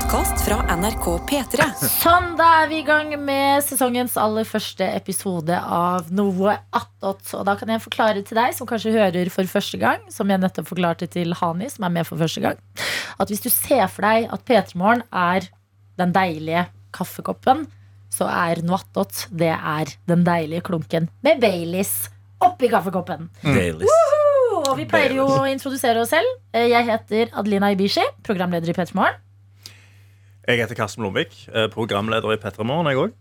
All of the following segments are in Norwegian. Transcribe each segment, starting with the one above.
podkast fra NRK P3. Sånn, da er vi i gang med sesongens aller første episode av Noe attåt. Og da kan jeg forklare til deg som kanskje hører for første gang, som jeg nettopp forklarte til Hani, som er med for første gang, at hvis du ser for deg at P3 Morgen er den deilige kaffekoppen, så er Noe attåt det er den deilige klunken med Baileys oppi kaffekoppen. Baileys. Og vi pleier jo å introdusere oss selv. Eh, Jeg heter Adelina Ibishi, programleder i P3 Morgen. Jeg heter Karsten Blomvik, eh, programleder i Petremorgen. Jeg òg.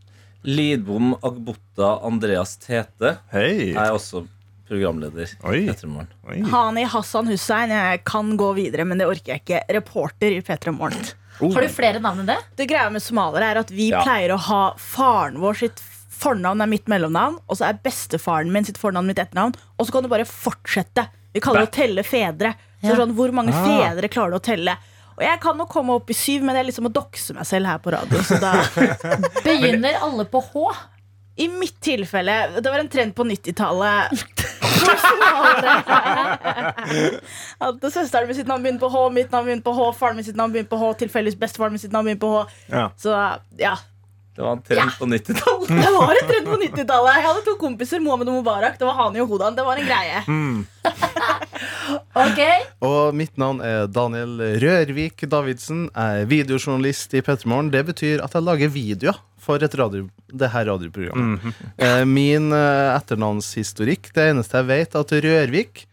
Lidbom Agbota Andreas Tete Hei. er også programleder. Oi. i P3 Morgen. Oi. Hani Hassan Hussein. Jeg kan gå videre, men det orker jeg ikke. Reporter i P3 Morgen. Har du flere navn enn det? Det greia med somaliere er at vi Ja. pleier å ha faren vår sitt fornavn er mitt mellomnavn, og så er bestefaren min sitt fornavn mitt etternavn, og så kan du bare fortsette. Vi kaller det å telle fedre. Så Ja. sånn, Hvor mange Ah. fedre klarer du å telle? Og jeg kan nok komme opp i syv, men det er liksom må dokse meg selv her på radio. Så da, Begynner alle på H? I mitt tilfelle Det var en trend på 90-tallet. Hvor somaliere- At Søsteren min sitt navn begynner på H, mitt navn begynner på H, faren min sitt navn begynner på H, tilfeldigvis bestefaren min sitt navn begynner på H. Ja. Så ja. Det var en trend på 90-tallet. Det var en trend på 90-tallet. Jeg hadde to kompiser, Mohammed og Mubarak. Det var Hani og Hodan. Det var en greie. Ok, Og mitt navn er Daniel Rørvik Davidsen. Jeg er videojournalist i Petremorgen. Det betyr at jeg lager videoer for et radio, det her radioprogrammet. Eh, Min eh, etternavnshistorikk, det eneste jeg vet, er at Rørvik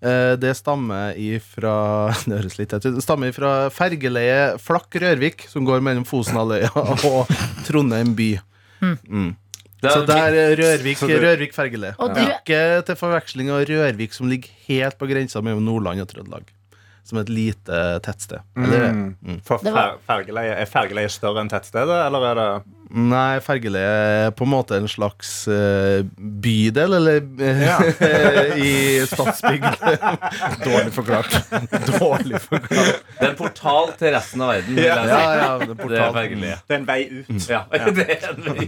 det stammer ifra Det høres litt tett ut. Det stammer ifra fergeleiet Flakk Rørvik, som går mellom Fosenhalvøya og Trondheim by. Mm. Det Så er, det er Rørvik, Så Rørvik fergeleie. Ikke til forveksling av Rørvik, som ligger helt på grensa mellom Nordland og Trøndelag. Som et lite tettsted. Mm. Mm. For fer fergeleie, Er fergeleiet større enn tettstedet, eller er det Nei, fergeleie er på en måte en slags uh, bydel, eller ja. i Stadsbygd. Dårlig forklart. Dårlig forklart. det er en portal til resten av verden. vil Ja. jeg Ja, si. ja, det er Det er portal. Det er en vei ut. Ja. Det er en vei.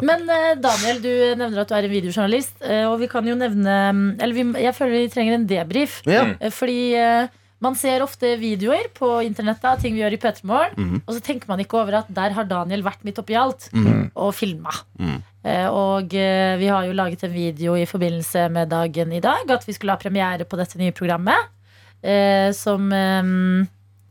Men uh, Daniel, du nevner at du er en videojournalist. uh, Og vi kan jo nevne mm, Eller vi, jeg føler vi trenger en debrief. Ja. Eh, Fordi eh, man ser ofte videoer på internettet av ting vi gjør i P3morgen. Mhm. Og så tenker man ikke over at der har Daniel vært midt oppi alt mm. og filma. Mhm. Eh, Og eh, vi har jo laget en video i forbindelse med dagen i dag. At vi skulle ha premiere på dette nye programmet. eh, Som,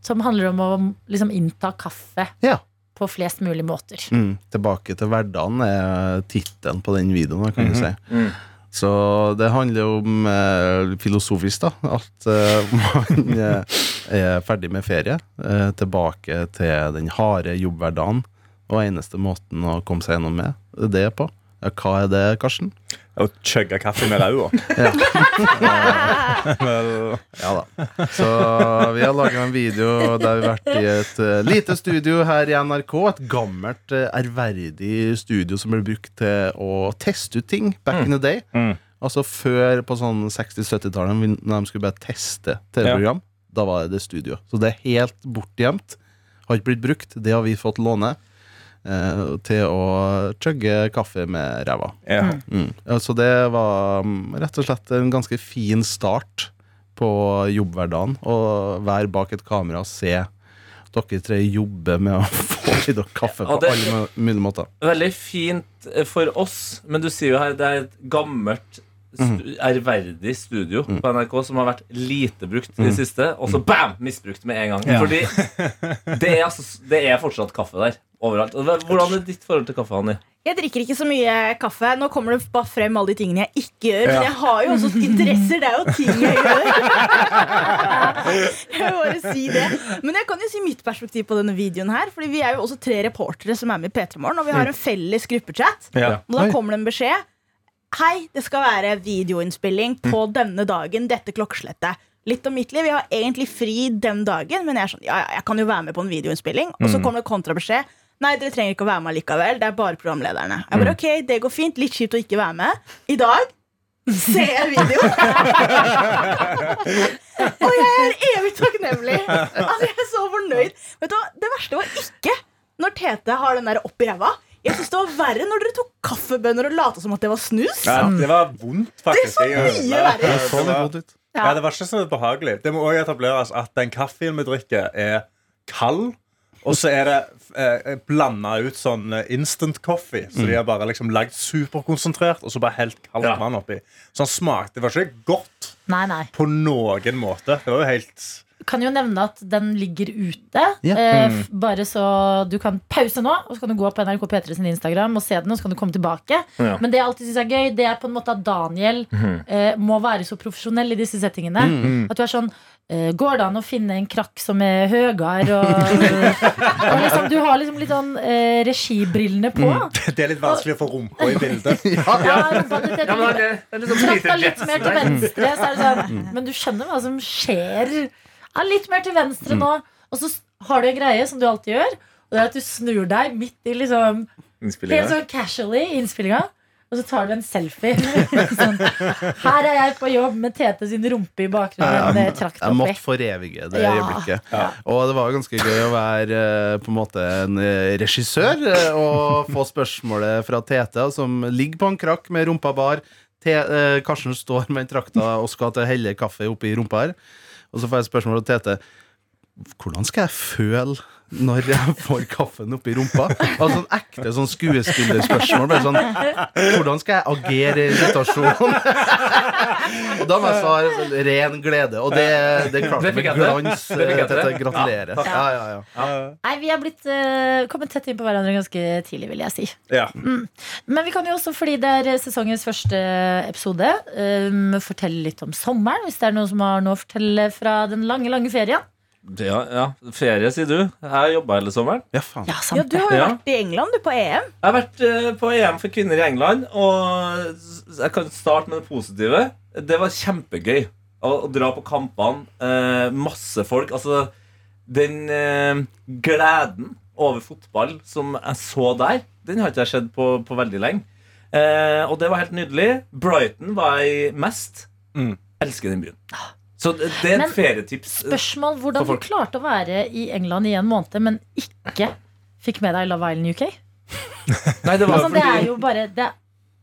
som handler om å liksom innta kaffe Ja. på flest mulig måter. Mm. Tilbake til hverdagen er tittelen på den videoen. kan du si Mm. Så det handler om eh, filosofisk, da. At eh, man eh, er ferdig med ferie. Eh, tilbake til den harde jobbhverdagen. Og eneste måten å komme seg gjennom med, det er på. Ja, hva er det, Karsten? Å chugge kaffe med ræva. Ja. Ja da. Så vi har laga en video der vi har vært i et eh, lite studio her i NRK. Et gammelt, eh, ærverdig studio som ble brukt til å teste ut ting back in the day. Mm. Altså før på sånn 60-70-tallet, når de skulle bare teste TV-program. Da var det det studio. Så det er helt bortgjemt. Har ikke blitt brukt. Det har vi fått låne. Eh, til å chugge kaffe med ræva. ja. Mm. Så det var mm, rett og slett en ganske fin start på jobbhverdagen. Å være bak et kamera og se dere tre jobbe med å få i dere kaffe på Ja, det- alle mu- mulige måter. Veldig fint eh, for oss, men du sier jo her det er et gammelt stu ærverdig studio på NRK som har vært lite brukt i det siste, og så bam! Misbrukt med en gang. Ja. Fordi det er, altså, det er fortsatt kaffe der overalt. Hvordan er ditt forhold til kaffe, Hanni? Jeg drikker ikke så mye kaffe. Nå kommer det bare frem alle de tingene jeg ikke gjør. Men jeg har jo også interesser. Det er jo ting jeg gjør. Jeg vil bare si det. Men jeg kan jo si mitt perspektiv på denne videoen her. Fordi vi er jo også tre reportere som er med i P3 Morgen, og vi har en felles gruppechat. Ja. Og da kommer det en beskjed. Hei, det skal være videoinnspilling på denne dagen, dette klokkeslettet. Litt om mitt liv. Jeg har egentlig fri den dagen, men jeg er sånn, ja, ja, jeg kan jo være med på en videoinnspilling. Og så kommer det kontrabeskjed. Nei, dere trenger ikke å være med likevel. Det er bare programlederne. Jeg bare, ok, det går fint. Litt kjipt å ikke være med. I dag ser jeg videoen. og jeg er evig takknemlig. Altså, jeg er så fornøyd. Vet du hva, Det verste var ikke når Tete har den der opp i ræva. Jeg synes det var verre når dere tok kaffebønner og lata som at det var snus. Ja, det var vondt, faktisk. Det er så mye verre. Det Det så var- vondt ut. Ja, det var ikke så behagelig. Det må også etableres at den kaffen vi drikker, er kald Og så er det eh, blanda ut sånn eh, instant coffee. Så de har bare liksom lagd superkonsentrert, og så bare helt kaldt Ja. vann oppi. Så han smakte Det var ikke godt Nei, nei. på noen måte. Det var jo helt Kan jo nevne at den ligger ute. Ja. Eh, f- bare så du kan pause nå, og så kan du gå på NRK P3 sin Instagram og se den, og så kan du komme tilbake. Ja. Men det jeg alltid syns er gøy, det er på en måte at Daniel eh, må være så profesjonell i disse settingene. At du er sånn eh, Går det an å finne en krakk som er høyere? Og, og liksom, du har liksom litt sånn eh, regibrillene på. Det er litt vanskelig å få rumpa i bildet. Ja, rumpa til Tete Ja, men det, det er liksom litt mer til venstre, så er det sånn Men du skjønner hva som skjer. Ja, litt mer til venstre nå. Og så har du en greie som du alltid gjør, og det er at du snur deg midt i liksom Helt sånn casually i innspillinga. Og så tar du en selfie. sånn, Her er jeg på jobb med Tete sin rumpe i bakgrunnen. med trakt Jeg måtte forevige det Ja. øyeblikket. Og det var ganske gøy å være eh, på en måte en eh, regissør eh, og få spørsmålet fra Tete, som ligger på en krakk med rumpa bar. Te, eh, Karsten står med en trakta og skal til helle kaffe oppi rumpa her. Og så får jeg spørsmål av Tete. Hvordan skal jeg føle når jeg får kaffen oppi rumpa? Altså sånn ekte sånn skuespillerspørsmål. Bare sånn, hvordan skal jeg agere i situasjonen? og da må jeg svare sånn, ren glede. Og det, det klarte vi jeg med glans. Gratulerer. Ja, Ja, ja, ja. Nei, vi er blitt uh, kommet tett inn på hverandre ganske tidlig, vil jeg si. Ja. Men vi kan jo også, fordi det er sesongens første episode, um, fortelle litt om sommeren. Hvis det er noen som har noe å fortelle fra den lange, lange ferien. Ja, ja. Ferie, sier du. Jeg har jobba hele sommeren. ja faen. Ja, Ja, du har jo Ja. vært i England, du, på EM. Jeg har vært eh, på EM for kvinner i England, og jeg kan starte med det positive. Det var kjempegøy å, å dra på kampene. Eh, masse folk. Altså, den eh, gleden over fotball som jeg så der, den har ikke jeg sett på, på veldig lenge. Eh, og det var helt nydelig. Brighton var jeg mest. Mm. Elsker den byen. Så det, er Men et ferietips. Spørsmål hvordan du klarte å være i England i en måned, men ikke fikk med deg Love Island UK. Nei, det var Altså, det er jo bare det,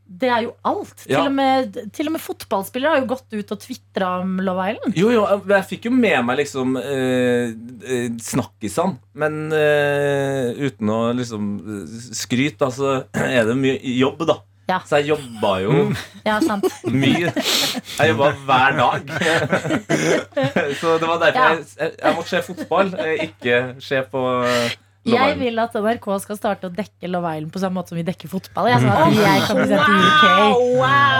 det er jo alt. Ja. Til, og med, til og med fotballspillere har jo gått ut og tvitra om Love Island. Jo, jo, jeg fikk jo med meg liksom eh, eh, snakkisene. Men eh, uten å liksom eh, skryte, da, så er det mye jobb, da. Ja. Så jeg jobba jo Ja, sant. mye. Jeg jobba hver dag. så det var derfor Ja. jeg, jeg, måtte se fotball, eh, ikke se på Love Jeg vil at NRK skal starte å dekke Love Island på samme måte som vi dekker fotball. Jeg, sånn at jeg kan bli sendt til UK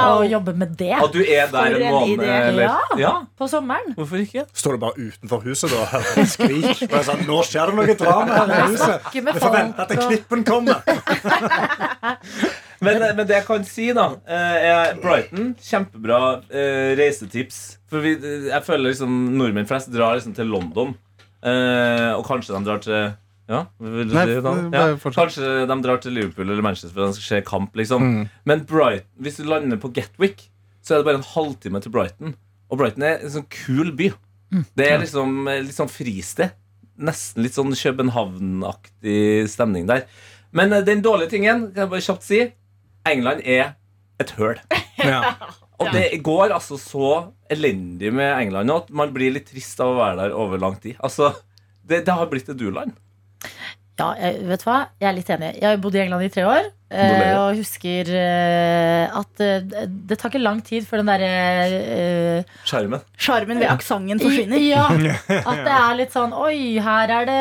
og jobbe med det At du er der en måned, eller? Ja. ja. på sommeren. Hvorfor ikke? Står du bare utenfor huset da og hører et skrik? Bare sånn, Nå skjer det noe drama her i huset. Vi får vente til klippen kommer. Men, men det jeg kan si, da, eh, er Brighton. Kjempebra eh, reisetips. For vi, jeg føler liksom nordmenn flest drar liksom til London. Eh, og kanskje de drar til Ja, Nei? Ja. Kanskje de drar til Liverpool eller Manchester for de skal se kamp. liksom Men Brighton, hvis du lander på Gatwick, så er det bare en halvtime til Brighton. Og Brighton er en sånn kul by. Det er liksom eh, litt sånn fristed. Nesten litt sånn København-aktig stemning der. Men eh, den dårlige tingen, kan jeg bare kjapt si England er et høl. Ja. Og det går altså så elendig med England nå at man blir litt trist av å være der over lang tid. Altså, det, det har blitt et du-land. Ja, jeg, vet du hva? Jeg er litt enig. Jeg har bodd i England i tre år. eh, og husker eh, at eh, det tar ikke lang tid før den derre eh, Skjermen. Sjarmen ved aksenten forsvinner. Ja, at det er litt sånn Oi, her er det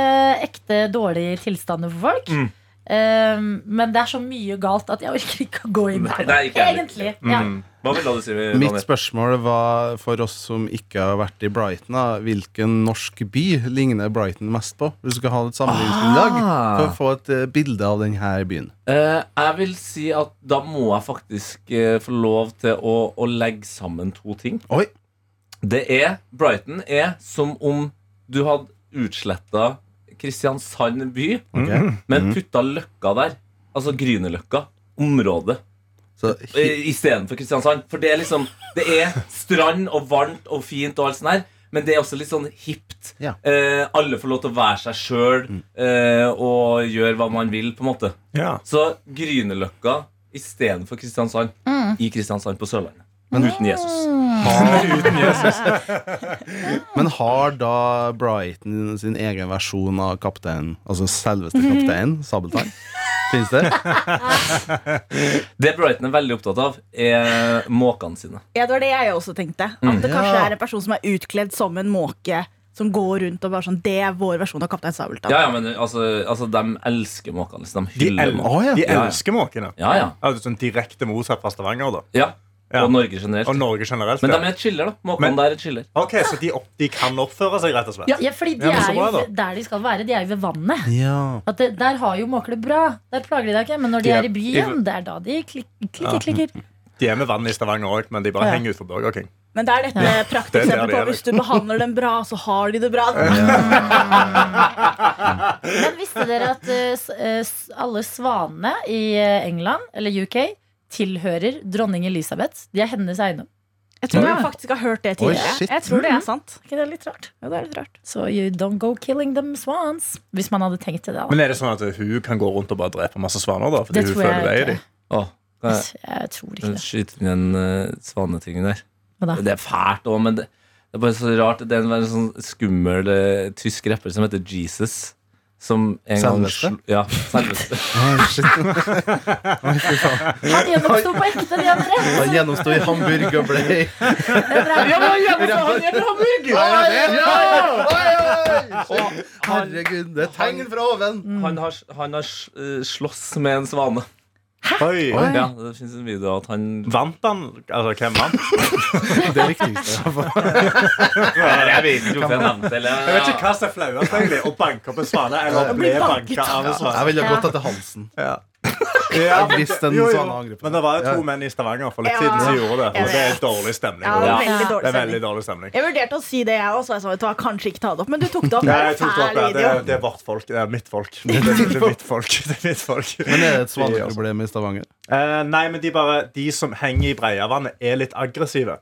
ekte dårlige tilstander for folk. Mm. Eh, men det er så mye galt at jeg orker ikke å gå inn Nei, der. nei. Egentlig. Ja. Hva vil du si? Mitt spørsmål var for oss som ikke har vært i Brighton, da, hvilken norsk by ligner Brighton mest på? Hvis du skal ha et sammenligningsgrunnlag Ah. for å få et uh, bilde av denne byen. Uh, jeg vil si at da må jeg faktisk uh, få lov til å, å legge sammen to ting. Oi! Det er Brighton er som om du hadde utsletta Kristiansand by, okay. men putta Løkka der. Altså Grünerløkka. Området. Så, eh, Istedenfor Kristiansand. For det er liksom Det er strand og varmt og fint og alt sånt her. Men det er også litt sånn hipt. Ja. Eh, alle får lov til å være seg sjøl eh, og gjøre hva man vil, på en måte. Ja. Så Grünerløkka istedenfor Kristiansand. I Kristiansand på Sørlandet. Uten Jesus. Uten Jesus Men har da Brighton sin egen versjon av kapteinen? Altså selveste kapteinen? Sabeltann? Fins det? Det Brighton er veldig opptatt av, er måkene sine. Ja, det var det jeg også tenkte. At det kanskje er en person som er utkledd som en måke. Som går rundt og bare sånn Det er vår versjon av Kaptein Sabeltann. Ja, ja, men altså, altså De elsker måkene. Liksom. De De, hyller el ja. de Ja, ja. elsker måkene. Ja, ja. Altså, sånn direkte motsatt fra Stavanger. da ja. Ja. Og Norge generelt. Og Norge generelt. Men ja. de er chiller, da. Måkene Men- der er chiller. Ok, Så de, opp, de kan oppføre seg, rett og slett? Ja, fordi de Ja, er jo bra, da. der de skal være. De er jo ved vannet. Ja. At det, der har jo måker det bra. Der plager de deg ikke. Men når de De er- er i byen, det er da de klik, klikker, klikker. De er med vann i Stavanger òg, men de bare Ja. henger utenfor Burger King. Men det er dette ja. prakteksempel det på hvis du behandler dem bra, så har de det bra. Men visste dere at uh, s- alle svanene i eh, England, eller UK, tilhører dronning Elisabeth? De er hennes eiendom. Jeg tror jeg faktisk har hørt det tidligere. Oi, Jeg tror det er sant. Mm. ikke det litt rart? Ja, det er litt rart. Så you don't go killing them swans. Hvis man hadde tenkt til det. Men er det sånn at hun kan gå rundt og bare drepe masse svaner? da? Fordi Det hun tror føler det jeg i ikke. Jeg tror ikke det. skyte inn den uh, svanetingen der? Hva da? Det er fælt òg, men det, det er bare så rart. Det er en en sånn skummel uh, tysk rapper som heter Jesus. Som en Selveste? Gang, Ja, selveste. Oi, shit. Oi, fy faen. Han gjennomsto på ekte, de andre. Han gjennomsto i Hamburg og ble Herregud, det er tegn fra oven! Han har, han har eh, slåss med en svane. Oi. Ja, det fins en video av at han Vant han? Altså, hvem vant? Det er viktigste. Jeg vet ikke hvorfor jeg nevnte det. Jeg vet ikke hva som er flauest, egentlig. Å banke opp en svane eller å bli banka av en Jeg svane. ville gått etter halsen. Ja. Ja, Hvis den jo, jo. Men det var jo to Ja. menn i Stavanger for litt Ja. siden som gjorde det. Og det er dårlig stemning. Ja, Ja. veldig Det dårlig er veldig dårlig stemning. Jeg vurderte å si det, jeg også. Jeg sa, du har kanskje ikke ta det opp, men du tok det opp. Det Nei, jeg tok det opp, ja. det, er, det er vårt folk. Det er mitt folk. Det er, det er mitt folk. Det er mitt folk. Men er det et svaneproblem i Stavanger? Eh, nei, men de, bare, de som henger i Breiavannet, er litt aggressive.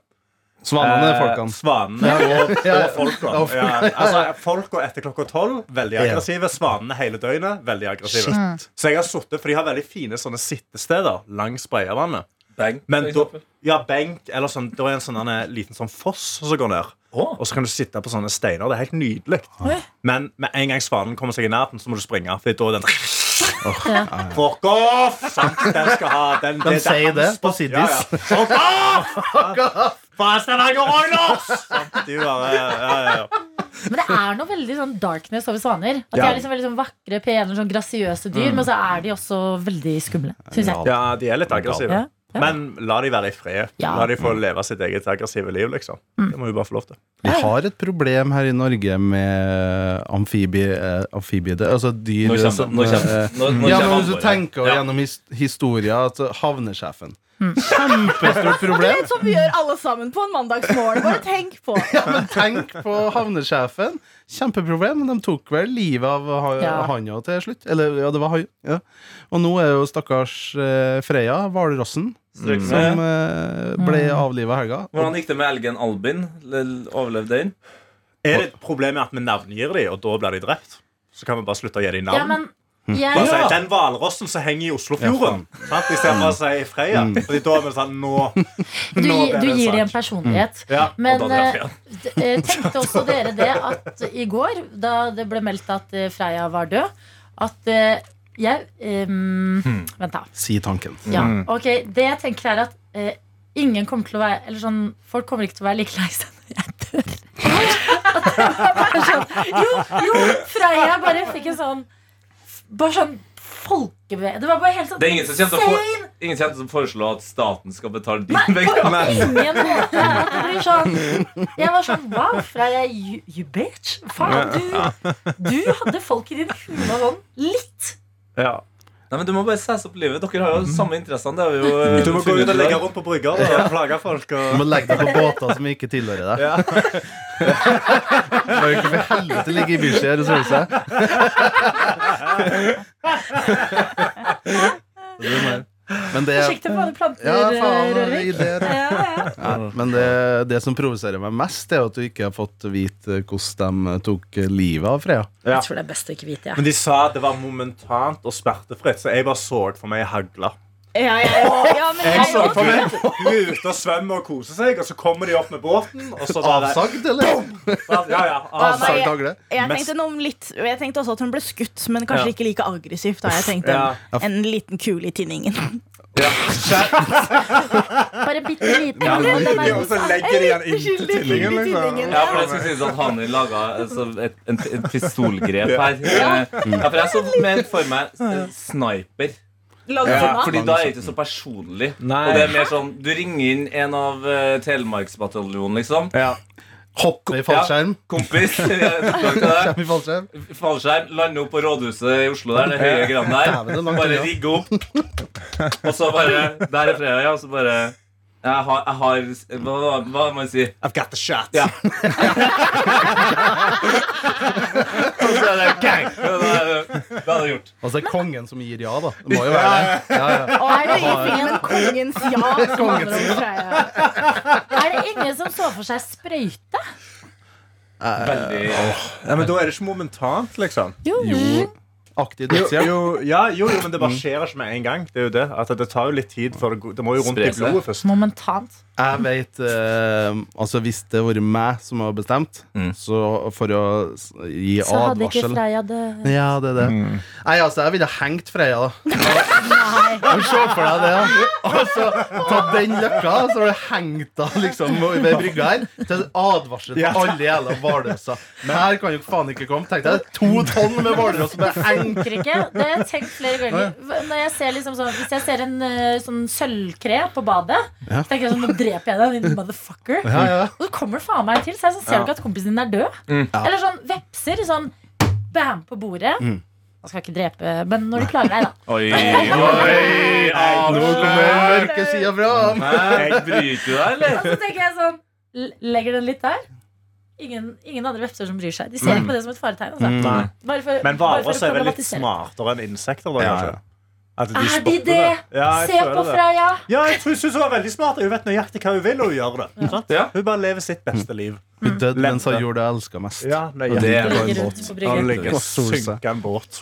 Svanene er Eh, folkene. Svanene og, Ja. og folka. Ja, altså, folka etter klokka tolv, veldig aggressive. Svanene hele døgnet, veldig aggressive. Så jeg har sittet, for de har veldig fine sånne sittesteder langs Breiavannet. Benk, Men da, ja, benk, eller sånn, det er en sånn en liten sånn foss som går ned. Oh. Og så kan du sitte på sånne steiner. Det er helt nydelig. Oh. Men med en gang svanen kommer seg i nærheten, så må du springe. Fordi da er den. Fuck off! Sant? Den skal ha den, De sier det på. Siddis. Ja, ja. Fuck off! Faen, Stavanger Oilers! Men det er noe veldig sånn darkness over svaner. At de er liksom veldig sånn vakre, pene, sånn grasiøse dyr, men så er de også veldig skumle. Synes jeg. ja, de er litt aggressive. Ja. Men la de være i fred. Ja. La de få leve sitt eget aggressive liv, liksom. Det må vi bare få lov til. Vi har et problem her i Norge med amfibie, eh, amfibie Altså dyr Nå kommer som, nå kommer- eh, nå- nå Ja, men Hvis du tenker Ja. gjennom his historia at havnesjefen Kjempestort problem. Det er som vi gjør alle sammen på en mandagsmorgen. Bare tenk på Ja, men tenk på havnesjefen. Kjempeproblem. De tok vel livet av ha- Ja. hanja til slutt. Eller, ja, det var han. Ja. Og nå er jo stakkars eh, Freya, hvalrossen, Strøk som med. eh, ble avliva i helga. Hvordan gikk det med elgen Albin? Overlevde den? Er det problemet at vi navngir dem, og da blir de drept? Så kan vi bare slutte å gi dem navn? Ja, men Bare jeg, si, Den hvalrossen som henger i Oslofjorden. I stedet for å si Freya. Fordi da er vi sånn Nå, du, nå du gir dem en personlighet. personlighet. Ja, Men og da traff eh, eh, tenkte også dere det at i går, da det ble meldt at Freya var død, at eh, um, hmm. Vent, da. Si tanken. Ja, ok, Det jeg tenker, er at uh, ingen kommer til å være Eller sånn, folk kommer ikke til å være like lei seg når jeg dør. Sånn, jo, jo, Freya bare fikk en sånn Bare sånn folkebe... Det var bare helt sånn Det er ingen som kjente å, ingen som til å foreslå at staten skal betale din blir sånn Jeg var sånn Wow, Freya, you, you bitch. Faen, du, du hadde folk i din hule hånd litt. Ja. Nei, men Du må bare sesse opp livet. Dere har jo samme interessene. Det er jo eh, Du må gå ut og legge rundt på brygga og ja. plage folk. Du må legge deg på båter som ikke tilhører deg. Ja. Bare ikke for helvete ligge i Bislett og sove seg. Men det Prosjektet på planter, Ja, faen, Rørvik. ideer. Ja, ja. Ja, men det, det som provoserer meg mest, er at du ikke har fått vite hvordan de tok livet av Freya. Ja. Jeg tror det er best å ikke vite. Ja. Men de sa at det var momentant og smertefritt, så jeg bare så for meg i hagla. Ja, ja, ja, ja, men Jeg jeg så for meg Hun er ute og svømmer og koser seg, og så kommer de opp med båten, og så Avsagd, eller? Ja, ja. Avsagd jeg- hagle? Jeg tenkte, noe litt, jeg tenkte også at hun ble skutt, men kanskje Ja. ikke like aggressivt. Da. Jeg tenkte Ja. en, en liten kule i tinningen. Ja. Bare bitte liten. Ja, og så legger de den inntil tinningen, liksom. Ja, for det skal sies at han laga altså, et, en, pistolgrep her. Ja, for jeg så mer for meg eh, sniper. Ja. Fordi da er det ikke så personlig. Nei. Og det er mer sånn Du ringer inn en av uh, Telemarksbataljonen, liksom. Ja. Hopp i fallskjerm. Kompis. ja, kompis. Kjem i fallskjerm. Fallskjerm. Lande opp på rådhuset i Oslo der. Det høye greiene der. Er Bare rigge opp. Og så bare Der er fredag, ja. Og så bare Jeg har, jeg har hva, hva, hva må jeg si? I've got the shot. Ja. Og så er det gang! Da er det så er det. Kongen som gir ja, da. Det må jo være det. Ja, ja. Og er det i filmen Kongens ja som handler om? Er det ingen som så for seg sprøyte? Veldig Ja, men da er det ikke momentant, liksom. Jo. Jo. Aktiv Jo, dødshjelp. jo, ja, jo, jo, men det bare skjer ikke med en gang. Det er jo det. At det tar jo litt tid før det går. Det må jo rundt i blodet først. Momentant. Jeg vet eh, Altså Hvis det hadde vært meg som hadde bestemt, Mm. så for å s- gi Så hadde ikke advarsel Freya det. Ja, det er det. Mm. Nei, altså, jeg ville hengt Freya, da. Nei. Se for deg det. Altså, ta den løkka, så har du hengt henne liksom, ved brygga her. Til en advarsel Ja. for alle jævla Men Her kan jo faen ikke komme. Tenk deg to tonn med hvalross som er hengt. funker ikke. Det har jeg tenkt flere ganger. Når jeg ser liksom sånn, hvis jeg ser en eh, sånn sølvkre på badet, Ja. så tenker jeg sånn, nå dreper jeg deg, din motherfucker. Ja, ja. Og så kommer det faen meg til, så er sånn, ser du ikke at kompisen din er død? Mm. Eller sånn vepser, sånn bam på bordet. Mm. Man skal ikke drepe, men når du plager deg, da. Oi, oi, Nå kommer mørke sida fram. Bryter du deg, eller? Og så tenker jeg sånn, legger den litt der. Ingen, ingen andre vepser som bryr seg. De ser ikke på det som et faretegn. Altså. Mm. Bare for, Men varer er vel litt smartere enn insekter, da, Ja, ja. At de Er de det? Ja, Se på det. Freya! Ja, jeg tror- synes hun var veldig smart. Hun vet nøyaktig hva hun vil, og hun gjør det. Ja. Hun bare lever sitt beste liv. Hun døde mens hun gjorde det hun elska mest. Ja, nøyaktig. det er en båt. Han ligger Og synker en båt.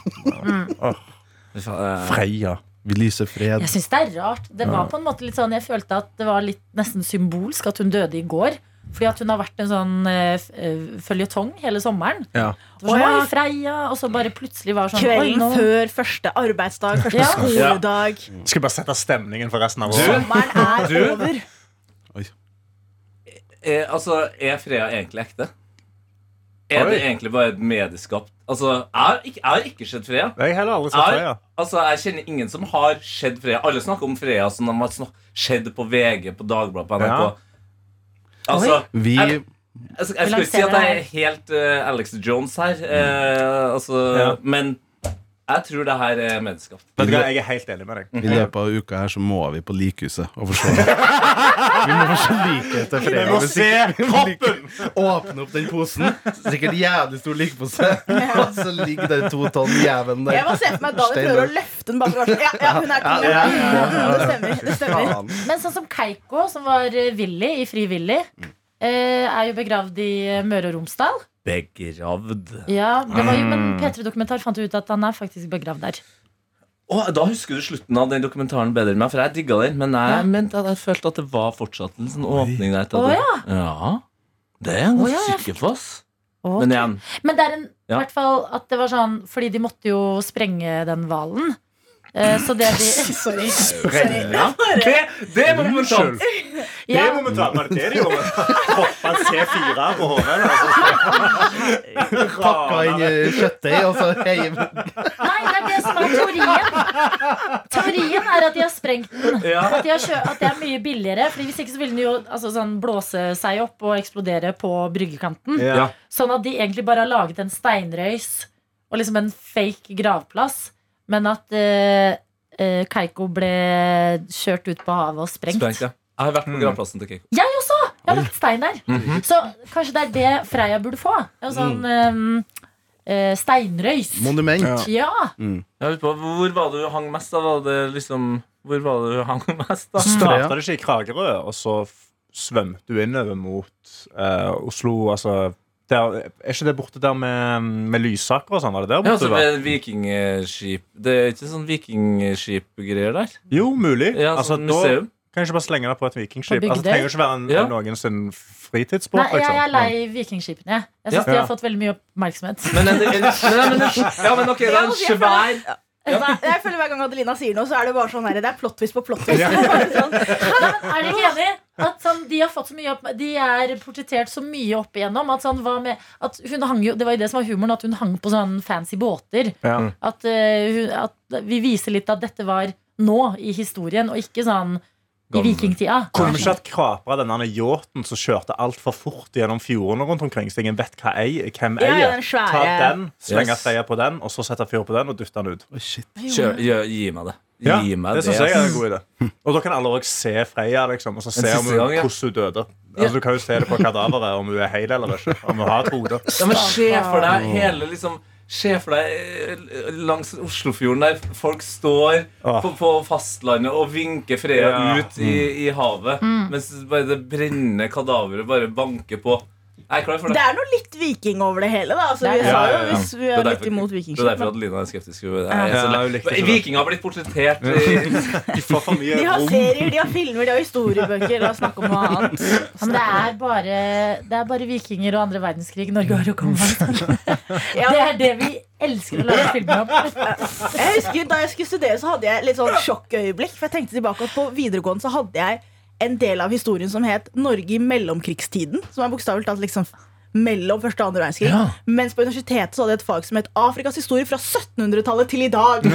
Eh, Freya. Vi lyser fred. Jeg syns det er rart. Det var på en måte litt sånn Jeg følte at det var litt nesten symbolsk at hun døde i går. Fordi at hun har vært en sånn uh, føljetong hele sommeren. Ja. Det var sånn, ja. Oi, Freya Og så bare plutselig var sånn Oi, Kvelden nå før første arbeidsdag, første Ja. skoledag. Skal bare sette stemningen for resten av året. Sommeren er Du? over. er, altså, er Freya egentlig ekte? Er det egentlig bare et medieskapt Altså, jeg har ikke, jeg har ikke sett Freya. Jeg heller aldri sett Freya. altså, jeg kjenner ingen som har sett Freya. Alle snakker om Freya som de har skjedd sett på VG, på Dagbladet, på NRK. Ja. Altså, Vi jeg, jeg, skal- jeg skal ikke si at jeg er helt uh, Alex Jones her, uh, altså, Ja. men jeg tror det her er medieskapt. Vet du hva, Jeg er helt enig med deg. I løpet av uka her så må vi på likhuset og se. Vi må se likhet til Freya. Vi må se kroppen! Åpne opp den posen. Sikkert jævlig stor likpose. Og så ligger det to tonn jævelen der. Jeg må se for meg David prøver å løfte den bak. og sånn, Ja, ja, hun er Ja, ja, ja, ja. Det stemmer. det stemmer Men sånn som Keiko, som var villig Willy i Fri Willy, eh, er jo begravd i Møre og Romsdal. Begravd. Ja, det var jo, Men P3 Dokumentar fant ut at han er faktisk begravd der. Oh, da husker du slutten av den dokumentaren bedre enn meg, for jeg digga den. Men jeg, Ja. mente at jeg følte at det var fortsatt en sånn åpning der. Oh, ja. Ja. Det er jeg Å, ganske ja, jeg sikker på. ass. Men igjen Men det er en, i Ja. hvert fall at det var sånn Fordi de måtte jo sprenge den hvalen. Eh, så det de Sorry. Det, det er momentant! Det er momentant. Var det det de gjorde? Hoppa en C4 på hodet? Pakka inn kjøttdeig, og så heiv Nei, det er det som er teorien. Teorien er at de har sprengt den. At, de har kjø at det er mye billigere. Fordi Hvis ikke så ville den jo altså, sånn, blåse seg opp og eksplodere på bryggekanten. Ja. Sånn at de egentlig bare har laget en steinrøys og liksom en fake gravplass. Men at eh, eh, Keiko ble kjørt ut på havet og sprengt. Sprengt, ja. Jeg har vært på gravplassen til Keiko. Jeg også! Jeg har lagt stein der. Mhm. Så kanskje det er det Freya burde få. En sånn um, eh, steinrøys. monument. Ja. På, Hvor var det du hang mest? da? Var det liksom, hvor var det du hang mest? da? Starta det ikke i Kragerø, og så svømte du innover mot eh, Oslo, altså der, Er ikke det borte der med, med Lysaker og sånn? Var det der Ja, borte? altså, det med vikingskip Det er ikke sånn vikingskipgreier der? Jo, mulig. Ja, altså, sånn da museum. kan jeg ikke bare slenge deg på et vikingskip. Altså, det trenger ikke være en, Ja. noen sin fritidsbåt. Nei, jeg er liksom. lei vikingskipene. jeg. Jeg syns Ja. de har fått veldig mye oppmerksomhet. Men, en, en, men, men, ja, men ok, det er en svær Jeg føler Hver gang Adelina sier noe, så er det bare sånn her, Det er plottvist på plottvist. Ja. sånn. Er dere ikke enig? At sånn, de har fått så mye opp, De er portrettert så mye opp igjennom. At sånn, hva med, at hun hang jo, det var jo det som var humoren, at hun hang på sånn fancy båter. Ja. At, uh, hun, at vi viser litt at dette var nå i historien, og ikke sånn i vikingtida. Kunne ikke ikke hatt kapra denne yachten som kjørte altfor fort gjennom fjordene rundt omkring, så ingen vet hva ei, hvem Ja, eier? ja, den svære- Ta den, slenge Yes. på den, og så sette fyr på den og dytte den ut. Oh, shit. Kjør, gjør, Gi meg det. Ja, Gi meg det det. syns jeg er en god idé. Og da kan alle òg se Freya, liksom, og så se om hun, gang, ja. hvordan hun døde. Altså, du kan jo se det på kadaveret, om hun er hel eller ikke. Om hun har et hode. Ja, men Se for deg hele liksom Se for deg eh, langs Oslofjorden der folk står Åh. på, på fastlandet og vinker Freya Ja. ut i, i havet, mens bare det brennende kadaveret bare banker på. Jeg er klar for Det det. er noe litt viking over det hele. da altså, Vi er- Ja, ja, ja. hvis vi er, er derfor, litt imot Det er derfor at Lina er skeptisk. Ja. det. Vikinger har blitt portrettert i De får for mye De har serier, de har filmer, de har historiebøker. La oss snakke om noe annet. Ja, men det er, bare, det er bare vikinger og andre verdenskrig Norge har å komme. Det er det vi elsker å lage filmer om. Jeg husker Da jeg skulle studere, så hadde jeg litt sånn sjokkøyeblikk. For jeg tenkte tilbake at På videregående så hadde jeg en del av historien som het Norge i mellomkrigstiden. Som er bokstavelig talt liksom mellom første og andre verdenskrig. Ja. Mens på universitetet så hadde jeg et fag som het Afrikas historie fra 1700-tallet til i dag.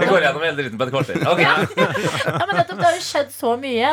Vi går gjennom hele dritten på et kvarter. Ok. Ja, men nettopp, Det har jo skjedd så mye,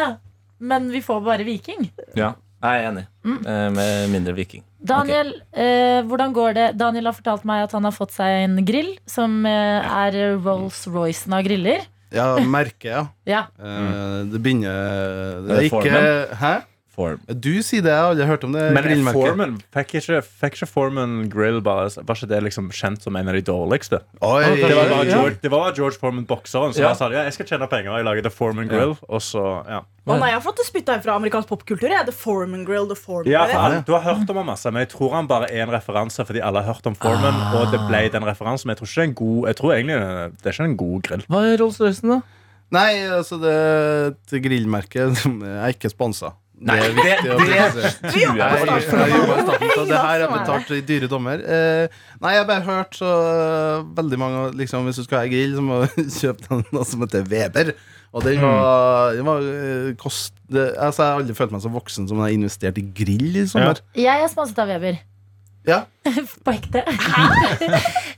men vi får bare viking. Ja, jeg er enig. Mm. Med mindre viking. Daniel, eh, hvordan går det? Daniel har fortalt meg at han har fått seg en grill, som eh, er Rolls-Roycen av griller. Ja, merket, ja. Ja, Mm. det begynner Det Er er ikke Hæ? Form. Du sier det, jeg har aldri hørt om det. Men. Foreman, fikk ikke, fikk ikke Foreman Grill bare, Var ikke det liksom kjent som en av de dårligste? Oi, Det var bare ja. George, det var George Foreman, bokseren, som Ja. sa ja, jeg skal tjene penger. Jeg lager The Foreman Grill. Og så, ja. Å nei, Jeg har fått det spytta fra amerikansk popkultur. Ja. The Foreman Grill, The Foreman Ja, Grill. han, Du har hørt om han masse, men jeg tror han bare er en referanse fordi alle har hørt om Foreman. Og det ble den referansen Men jeg tror ikke det er en god Jeg tror egentlig det er ikke en god grill. Hva er Rolls-Roycen, da? Nei, altså det er et grillmerke som er ikke sponsa. Nei, det er viktig å presisere. Vi Jeg, jeg, jeg det her er det. betalt i dyre dommer. Eh, nei, jeg har bare hørt så eh, veldig mange liksom, Hvis du skal ha grill, så må du kjøpe noe som heter Weber. Og den var, den var eh, kost, det, altså, Jeg har aldri følt meg så voksen som jeg har investert i grill i sommer. Jeg er sponset av Weber. Ja. På ekte.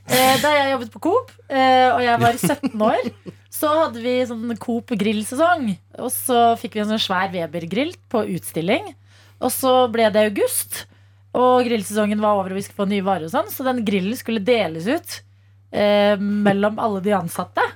Eh, Da jeg jobbet på Coop, eh, og jeg var 17 år, så hadde vi sånn Coop grillsesong. Og så fikk vi en sånn svær Weber-grill på utstilling. Og så ble det august, og grillsesongen var over, og vi skulle få nye varer og sånn, så den grillen skulle deles ut eh, mellom alle de ansatte.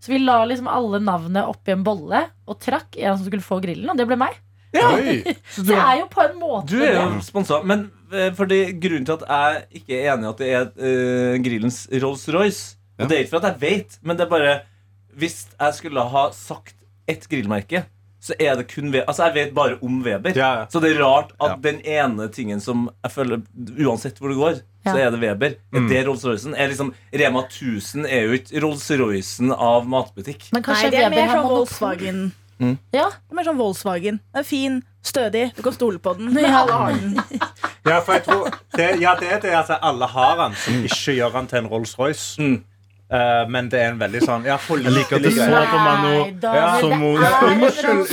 Så vi la liksom alle navnet oppi en bolle og trakk en som skulle få grillen, og det ble meg. Oi. Så det er jo på en måte Du er jo sponsa. Men fordi grunnen til at jeg ikke er enig i at det er uh, grillens Rolls-Royce Ja. Og det er ikke for at jeg vet, men det er bare Hvis jeg skulle ha sagt ett grillmerke, så er det kun Weber. Altså, jeg vet bare om Weber. Ja, ja. Så det er rart at Ja. den ene tingen som jeg føler Uansett hvor det går, så er det Weber. Er det Rolls-Roycen? Er liksom Rema 1000 er jo ikke Rolls-Roycen av matbutikk. Men Nei, kanskje det er Weber mer fra sånn monopol. Volkswagen. Ja, er mer sånn Volkswagen. Den er fin, stødig, du kan stole på den. Ja. alle har den. Ja, for jeg tror det, ja, det er det at alle har den, som ikke gjør den til en Rolls-Royce. Mm. Eh, men det er en veldig sånn Ja, Jeg liker at du så på meg nå ja. Som om- en Unnskyld,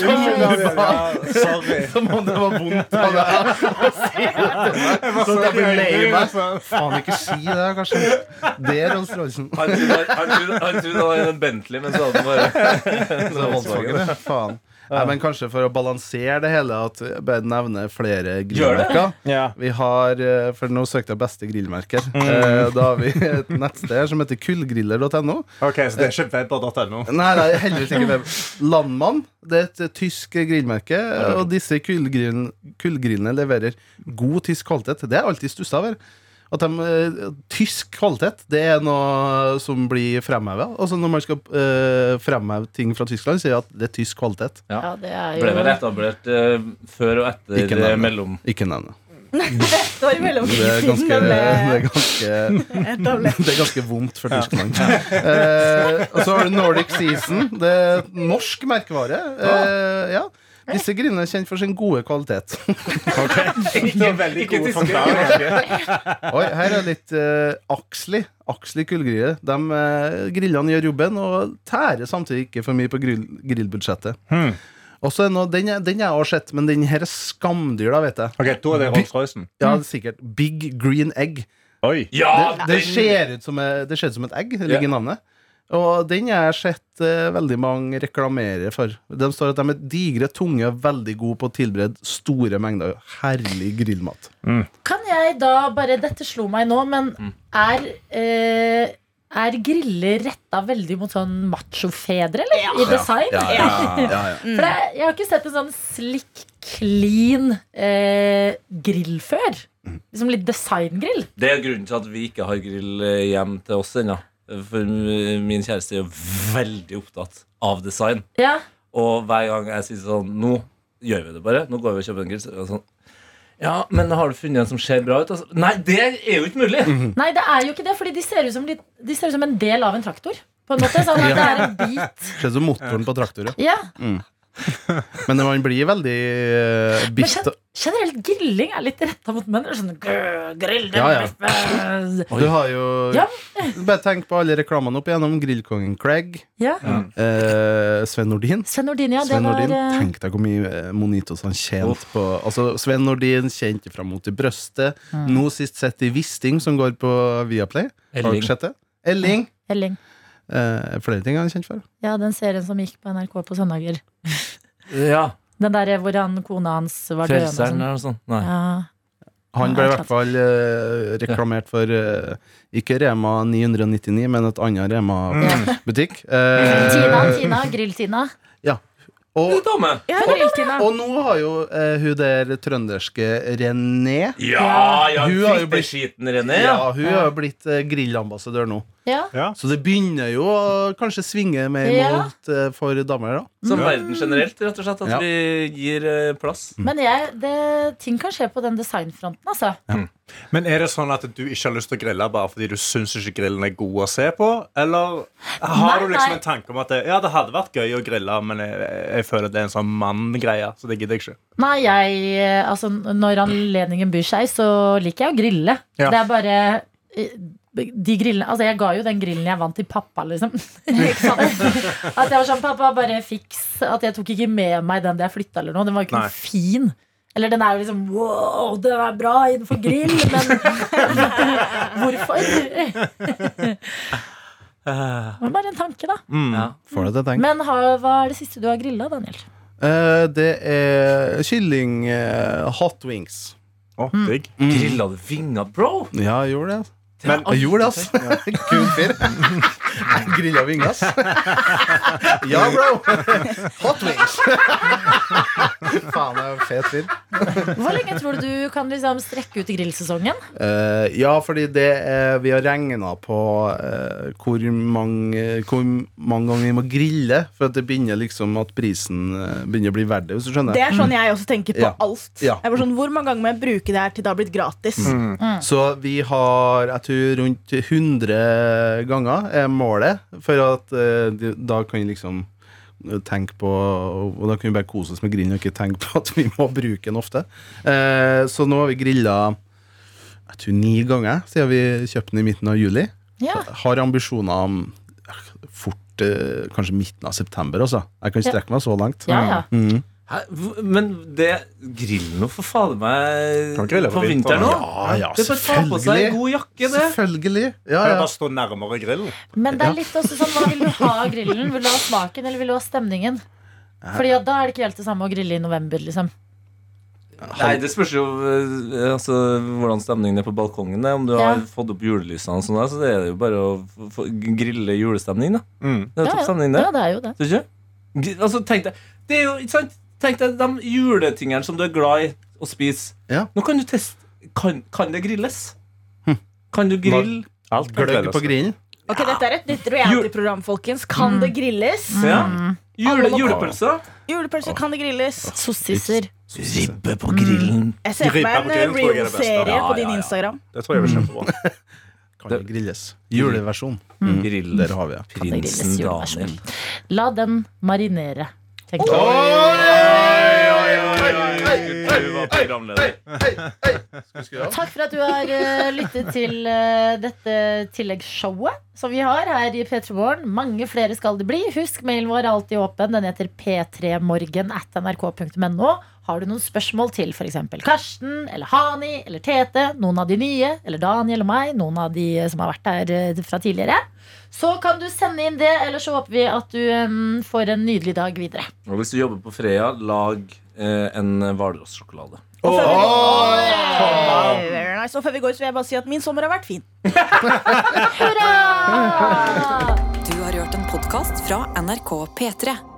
sorry. Som om det var vondt av deg å si det til. Så at jeg blir lei meg. Faen, ikke si det, kanskje. Det er Rolls-Roycen. Han trodde han var en Bentley, men så hadde han bare det. Faen. Nei, men kanskje for å balansere det hele At jeg bare nevner flere grillmerker. Ja. Vi har, eh, for nå søkte jeg beste grillmerker. Mm. Da har vi et nettsted som heter kullgriller.no. Ok, Så det er ikke weber.no? Nei, nei, heldigvis ikke web. Landmann. Det er et eh, tysk grillmerke. Og disse kullgrillene, kullgrillene leverer god tysk kvalitet. Det er jeg alltid stussa over. At de, eh, tysk kvalitet det er noe som blir fremheva. Altså når man skal uh, fremheve ting fra Tyskland, sier jeg at det er tysk kvalitet. Ja, det er jo... Ble vel etablert uh, før og etter Ikke nevne. mellom Ikke nevne. Det i Det er ganske, det er ganske, det er ganske vondt for Tyskland. Eh, og så har du Nordic Season. Det er norsk merkevare. Eh, ja. Disse grillene er kjent for sin gode kvalitet. Ikke ikke gode forklaringer. Oi, her er litt uh, Axli. Axli kullgrille. De uh, grillene gjør jobben og tærer samtidig ikke for mye på grill, grillbudsjettet. Hmm. Også er nå, den, den jeg har sett, men den her er skamdyr, da, vet jeg. Ok, Da er det Rolls-Roycen. Ja, sikkert. Big green egg. Oi. Ja! Det, det, ser ut som, det ser ut som et egg. Det ligger i navnet. Og den har jeg sett eh, veldig mange reklamere for. De står at de er digre, tunge og veldig gode på å tilberede store mengder herlig grillmat. Kan jeg da bare Dette slo meg nå, men Mm. er eh, er griller retta veldig mot sånn machofedre, eller? I design? Ja, ja, ja. For det, jeg har ikke sett en sånn slick, clean eh, grill før. Liksom litt designgrill. Det er grunnen til at vi ikke har grill eh, hjem til oss ennå. For min kjæreste er jo veldig opptatt av design. Ja. Og hver gang jeg sier sånn Nå gjør vi det bare. Nå går vi og kjøper en grill. Så sånn Ja, men har du funnet en som ser bra ut? Altså, nei, det er jo ikke mulig! Nei, det er jo ikke det, Fordi de ser ut som, de, de ser ut som en del av en traktor. På en måte, sånn at det er en bit. Ser ut som motoren på traktoren. Ja, Men man blir veldig uh, bitt. Gen generelt grilling er litt retta mot menn. Sånn, grill den Ja, ja. Du har jo Ja. Bare tenk på alle reklamene opp igjennom. Grillkongen Craig, Ja. eh, Sven Nordin. Sven Nordin, ja. Sven Nordin, Var, Tenk deg hvor mye eh, Monitos han tjente på Altså, Sven Nordin kjente fra Mot i brøstet. Mm. Nå sist sett i Wisting, som går på Viaplay. Elling. Elling. Elling. Eh, flere ting han er kjent for. Ja, den serien som gikk på NRK på søndager. Ja, Den der hvor han, kona hans var døende. og Frelseren sånn. eller noe sånt. Nei. Ja. Han ble i hvert fall eh, reklamert for eh, ikke Rema 999, men et annet Rema-butikk. Eh, Tina, Tina, Grill-Tina. og, Dame! Ja, Grill-Tina. og nå har jo eh, hun der trønderske René Ja, ja, Hun har jo blitt- fitteskiten René. Ja, Ja. hun har blitt eh, grillambassadør nå. Ja. Ja. Så det begynner jo å kanskje svinge mer Ja. mot eh, for damer, da. Som verden generelt, rett og slett. At Ja. vi gir eh, plass. Men jeg, det, ting kan skje på den designfronten, altså. Men er det sånn at du ikke har lyst til å grille bare fordi du syns ikke grillen er god å se på? Eller har Nei, du liksom nei. en tanke om at det, ja, det hadde vært gøy å grille, men jeg, jeg føler det er en sånn mann-greie, så det gidder jeg ikke. Nei, jeg eh, Altså, når anledningen byr seg, så liker jeg å grille. Ja. Det er bare eh, de grillene, altså Jeg ga jo den grillen jeg vant til pappa, liksom. At jeg var sånn, pappa, bare fiks. At jeg tok ikke med meg den da jeg flytta eller noe. Den var jo ikke noe fin. Eller den er jo liksom Wow, det er bra innenfor grill, men hvorfor? Det var bare en tanke, da. Ja. Får det til. Men har, hva er det siste du har grilla, Daniel? Uh, det er kylling uh, hot wings. Å, Mm. digg. Grilla du vinger, bro? Ja, jeg gjorde det. Men- Jeg gjorde det, altså. Kul fyr. Jeg grilla vinger, ass. Ja, bro. Hot wings. Faen, jeg er en fet fyr. Hvor lenge tror du du kan liksom strekke ut grillsesongen? Uh, ja, fordi det er, vi har regna på uh, hvor, mange, hvor mange ganger vi må grille for at det begynner liksom at prisen eh, begynner å bli verdt det, hvis du skjønner. Det er sånn jeg også tenker på Ja. alt. Ja. Jeg var sånn, Hvor mange ganger må jeg bruke det her til det har blitt gratis? Så vi har, jeg tror rundt 100 ganger er målet, for at eh, da kan vi liksom eh, tenke på Og da kan vi bare kose oss med grillen og ikke tenke på at vi må bruke den ofte. Eh, så nå har vi grilla jeg tror ni ganger siden vi kjøpte den i midten av juli. Ja. Har ambisjoner om fort kanskje midten av september, altså. Jeg kan strekke meg så langt. Ja, ja. Mhm. Hæ? Men det grillen nå for fader meg på vinteren nå? Ja, ja, det er bare ta på seg selvfølgelig. en god jakke, det. Selvfølgelig. Ja, ja. bare stå nærmere grillen? Men det er litt også sånn, hva vil du ha av grillen? Vil du ha smaken, eller vil du ha stemningen? Fordi ja, da er det ikke helt det samme å grille i november, liksom. Nei, Det spørs jo eh, altså, hvordan stemningen er på balkongen. Om du Ja. har fått opp julelysene, og sånn der, så det er det jo bare å få grille julestemning. da Mm. Det er jo Ja, topp stemning, det. ja, det er jo det. Ikke? Altså, tenk deg Det er jo, ikke sant? Tenk deg de juletingene som du er glad i å spise. Ja. Nå kan du teste Kan, kan det grilles? Kan du grille? Alt kan Gløgg på grillen. Ok, Dette er et nytt reality-program, folkens. Kan det grilles? Ja. Jule, julepølser? Julepølse, kan det grilles? Sossiser. Ribbe på grillen. Jeg ser for meg på en er real-serie Ja, på din ja, ja. Instagram. Det tror jeg blir kjempebra. Kan det grilles. Juleversjon. Grill. Der har vi det. Prinsen? Daniel. La den marinere. tenker jeg. Du var programleder. Takk for at du har uh, lyttet til uh, dette tilleggsshowet som vi har her i P3 Morgen. Mange flere skal det bli. Husk, mailen vår er alltid åpen. Den heter p3morgen at nrk.no. Har du noen spørsmål til f.eks. Karsten eller Hani eller Tete, noen av de nye, eller Daniel og meg, noen av de som har vært her eh, fra tidligere, så kan du sende inn det. Eller så håper vi at du um, får en nydelig dag videre. Og hvis du jobber på Freia, lag eh, en Hvalross-sjokolade. Og nice. og før vi går, så vil jeg bare si at min sommer har vært fin. Hurra! Du har hørt en podkast fra NRK P3.